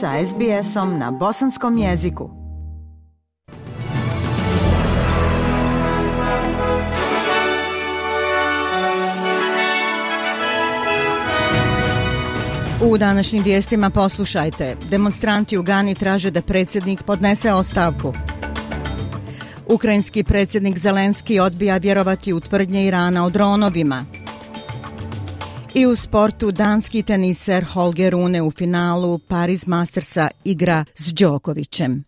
sa SBS-om na bosanskom jeziku. U današnjim vijestima poslušajte. Demonstranti u Gani traže da predsjednik podnese ostavku. Ukrajinski predsjednik Zelenski odbija vjerovati u tvrdnje Irana o dronovima. I u sportu danski teniser Holger Rune u finalu Paris Mastersa igra s Đokovićem.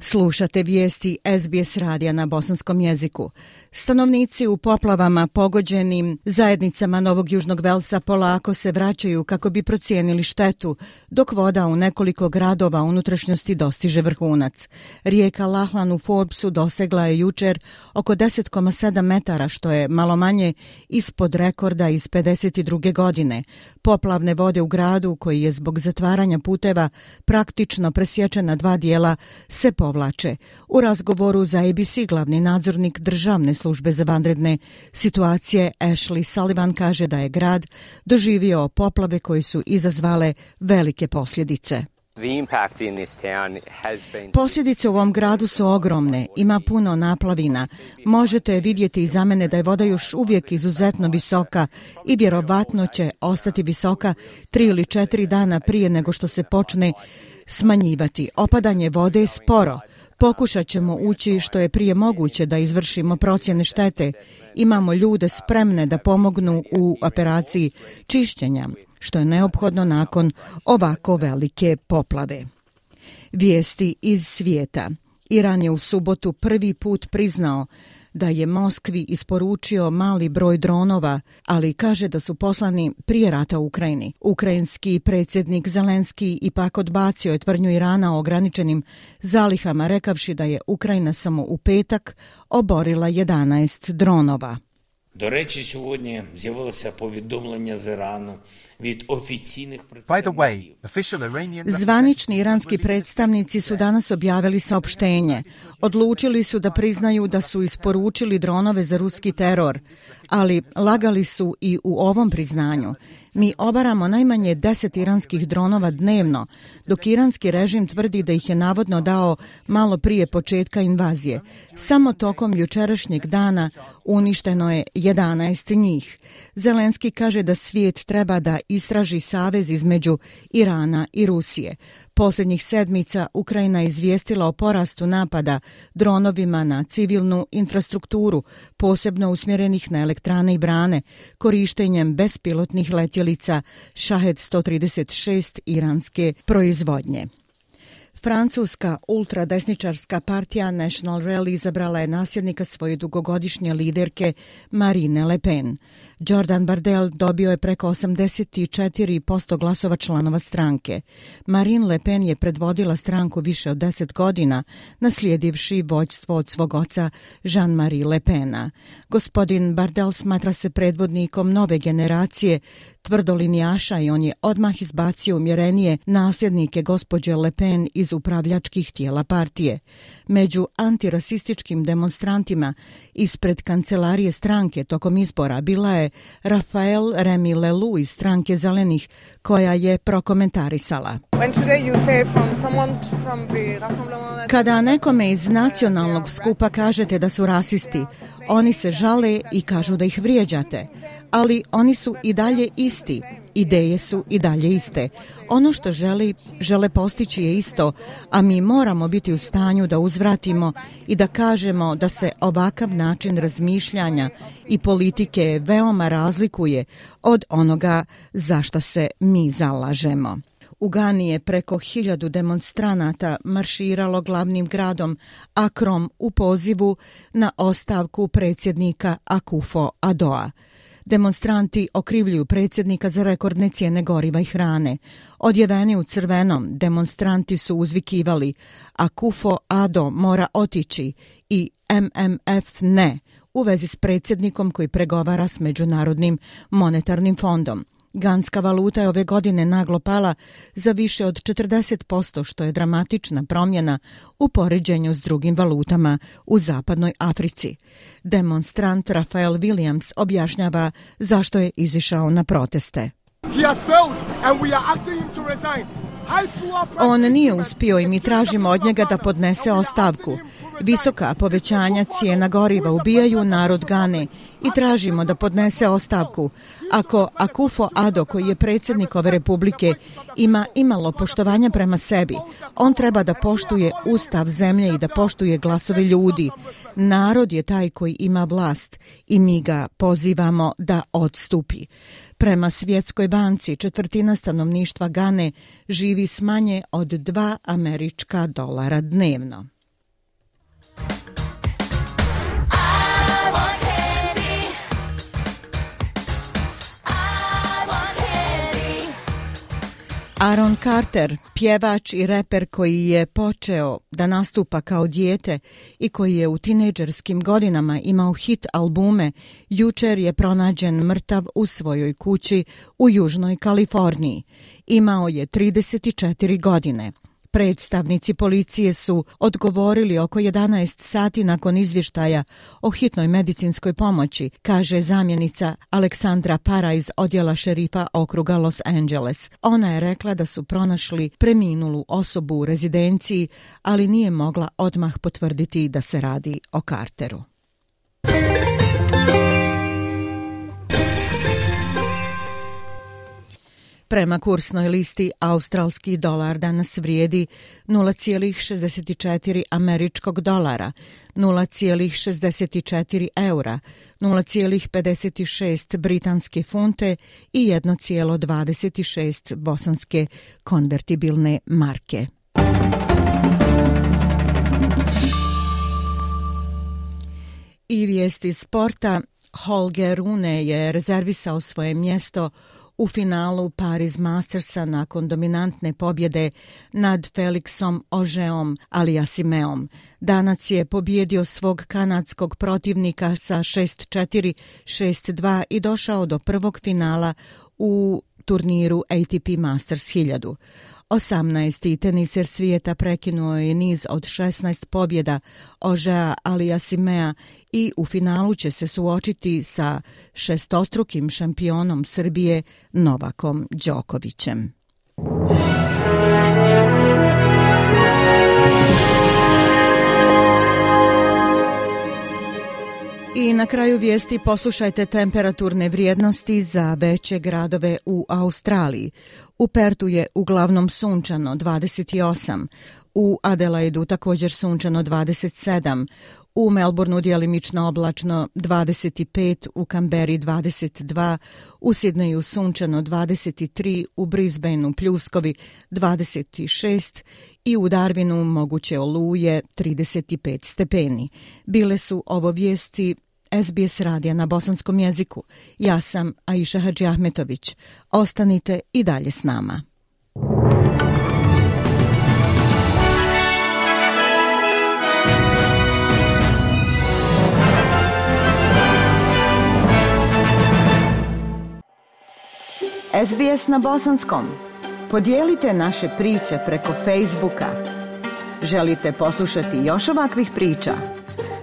Slušate vijesti SBS radija na bosanskom jeziku. Stanovnici u poplavama pogođenim zajednicama Novog Južnog Velsa polako se vraćaju kako bi procijenili štetu, dok voda u nekoliko gradova unutrašnjosti dostiže vrhunac. Rijeka Lahlan u Forbesu dosegla je jučer oko 10,7 metara, što je malo manje ispod rekorda iz 52. godine. Poplavne vode u gradu, koji je zbog zatvaranja puteva praktično presječena dva dijela, se povlače. U razgovoru za ABC glavni nadzornik državne službe za vanredne situacije Ashley Sullivan kaže da je grad doživio poplave koji su izazvale velike posljedice. Posljedice u ovom gradu su ogromne, ima puno naplavina. Možete vidjeti iza mene da je voda još uvijek izuzetno visoka i vjerovatno će ostati visoka tri ili četiri dana prije nego što se počne smanjivati. Opadanje vode je sporo. Pokušat ćemo ući što je prije moguće da izvršimo procjene štete. Imamo ljude spremne da pomognu u operaciji čišćenja, što je neophodno nakon ovako velike poplave. Vijesti iz svijeta. Iran je u subotu prvi put priznao da je Moskvi isporučio mali broj dronova, ali kaže da su poslani prije rata u Ukrajini. Ukrajinski predsjednik Zelenski ipak odbacio je tvrdnju Irana o ograničenim zalihama, rekavši da je Ukrajina samo u petak oborila 11 dronova. До речі, сьогодні з'явилося повідомлення з Ірану від офіційних представників. Званічні іранські представниці су данас об'явили сообщення. Одлучили су да признаю да су испоручили дронове за руський терор ali lagali su i u ovom priznanju. Mi obaramo najmanje 10 iranskih dronova dnevno, dok iranski režim tvrdi da ih je navodno dao malo prije početka invazije. Samo tokom jučerašnjeg dana uništeno je 11 njih. Zelenski kaže da svijet treba da istraži savez između Irana i Rusije. Posljednjih sedmica Ukrajina je izvijestila o porastu napada dronovima na civilnu infrastrukturu, posebno usmjerenih na elektrane i brane, korištenjem bespilotnih letjelica Shahed 136 iranske proizvodnje. Francuska ultradesničarska partija National Rally izabrala je nasljednika svoje dugogodišnje liderke Marine Le Pen. Jordan Bardel dobio je preko 84% glasova članova stranke. Marine Le Pen je predvodila stranku više od 10 godina, naslijedivši vođstvo od svog oca Jean-Marie Le Pena. Gospodin Bardel smatra se predvodnikom nove generacije tvrdolinijaša i on je odmah izbacio umjerenije nasljednike gospođe Le Pen iz upravljačkih tijela partije. Među antirasističkim demonstrantima ispred kancelarije stranke tokom izbora bila je Rafael Remy Lelou iz stranke Zelenih, koja je prokomentarisala. Kada nekome iz nacionalnog skupa kažete da su rasisti, oni se žale i kažu da ih vrijeđate ali oni su i dalje isti. Ideje su i dalje iste. Ono što žele, žele postići je isto, a mi moramo biti u stanju da uzvratimo i da kažemo da se ovakav način razmišljanja i politike veoma razlikuje od onoga za što se mi zalažemo. U Gani je preko hiljadu demonstranata marširalo glavnim gradom Akrom u pozivu na ostavku predsjednika Akufo Adoa. Demonstranti okrivljuju predsjednika za rekordne cijene goriva i hrane. Odjeveni u crvenom, demonstranti su uzvikivali a Kufo Ado mora otići i MMF ne u vezi s predsjednikom koji pregovara s Međunarodnim monetarnim fondom. Ganska valuta je ove godine naglo pala za više od 40%, što je dramatična promjena u poređenju s drugim valutama u zapadnoj Africi. Demonstrant Rafael Williams objašnjava zašto je izišao na proteste. has failed and we are asking him to resign. On nije uspio i mi tražimo od njega da podnese ostavku. Visoka povećanja cijena goriva ubijaju narod Gane i tražimo da podnese ostavku. Ako Akufo Ado, koji je predsjednik ove republike, ima imalo poštovanja prema sebi, on treba da poštuje ustav zemlje i da poštuje glasove ljudi. Narod je taj koji ima vlast i mi ga pozivamo da odstupi. Prema Svjetskoj banci, četvrtina stanovništva Gane živi s manje od 2 američka dolara dnevno. Aaron Carter, pjevač i reper koji je počeo da nastupa kao dijete i koji je u tinejdžerskim godinama imao hit albume, jučer je pronađen mrtav u svojoj kući u Južnoj Kaliforniji. Imao je 34 godine. Predstavnici policije su odgovorili oko 11 sati nakon izvještaja o hitnoj medicinskoj pomoći, kaže zamjenica Aleksandra Para iz odjela šerifa okruga Los Angeles. Ona je rekla da su pronašli preminulu osobu u rezidenciji, ali nije mogla odmah potvrditi da se radi o Carteru. Prema kursnoj listi, australski dolar danas vrijedi 0,64 američkog dolara, 0,64 eura, 0,56 britanske funte i 1,26 bosanske konvertibilne marke. I vijesti sporta, Holger Rune je rezervisao svoje mjesto u finalu Paris Mastersa nakon dominantne pobjede nad Felixom Ožeom Aliasimeom. Danac je pobjedio svog kanadskog protivnika sa 6-4, 6-2 i došao do prvog finala u turniru ATP Masters 1000. 18. teniser svijeta prekinuo je niz od 16 pobjeda Ožea Aliasimea i u finalu će se suočiti sa šestostrukim šampionom Srbije Novakom Đokovićem. I na kraju vijesti poslušajte temperaturne vrijednosti za veće gradove u Australiji. U Pertu je uglavnom sunčano 28, u Adelaidu također sunčano 27, u Melbourneu dijelimično oblačno 25, u Kamberi 22, u Sidneju sunčano 23, u Brisbaneu pljuskovi 26 i u Darwinu moguće oluje 35 stepeni. Bile su ovo vijesti SBS radija na bosanskom jeziku. Ja sam Aisha Hadži Ahmetović. Ostanite i dalje s nama. SBS na bosanskom. Podijelite naše priče preko Facebooka. Želite poslušati još ovakvih priča?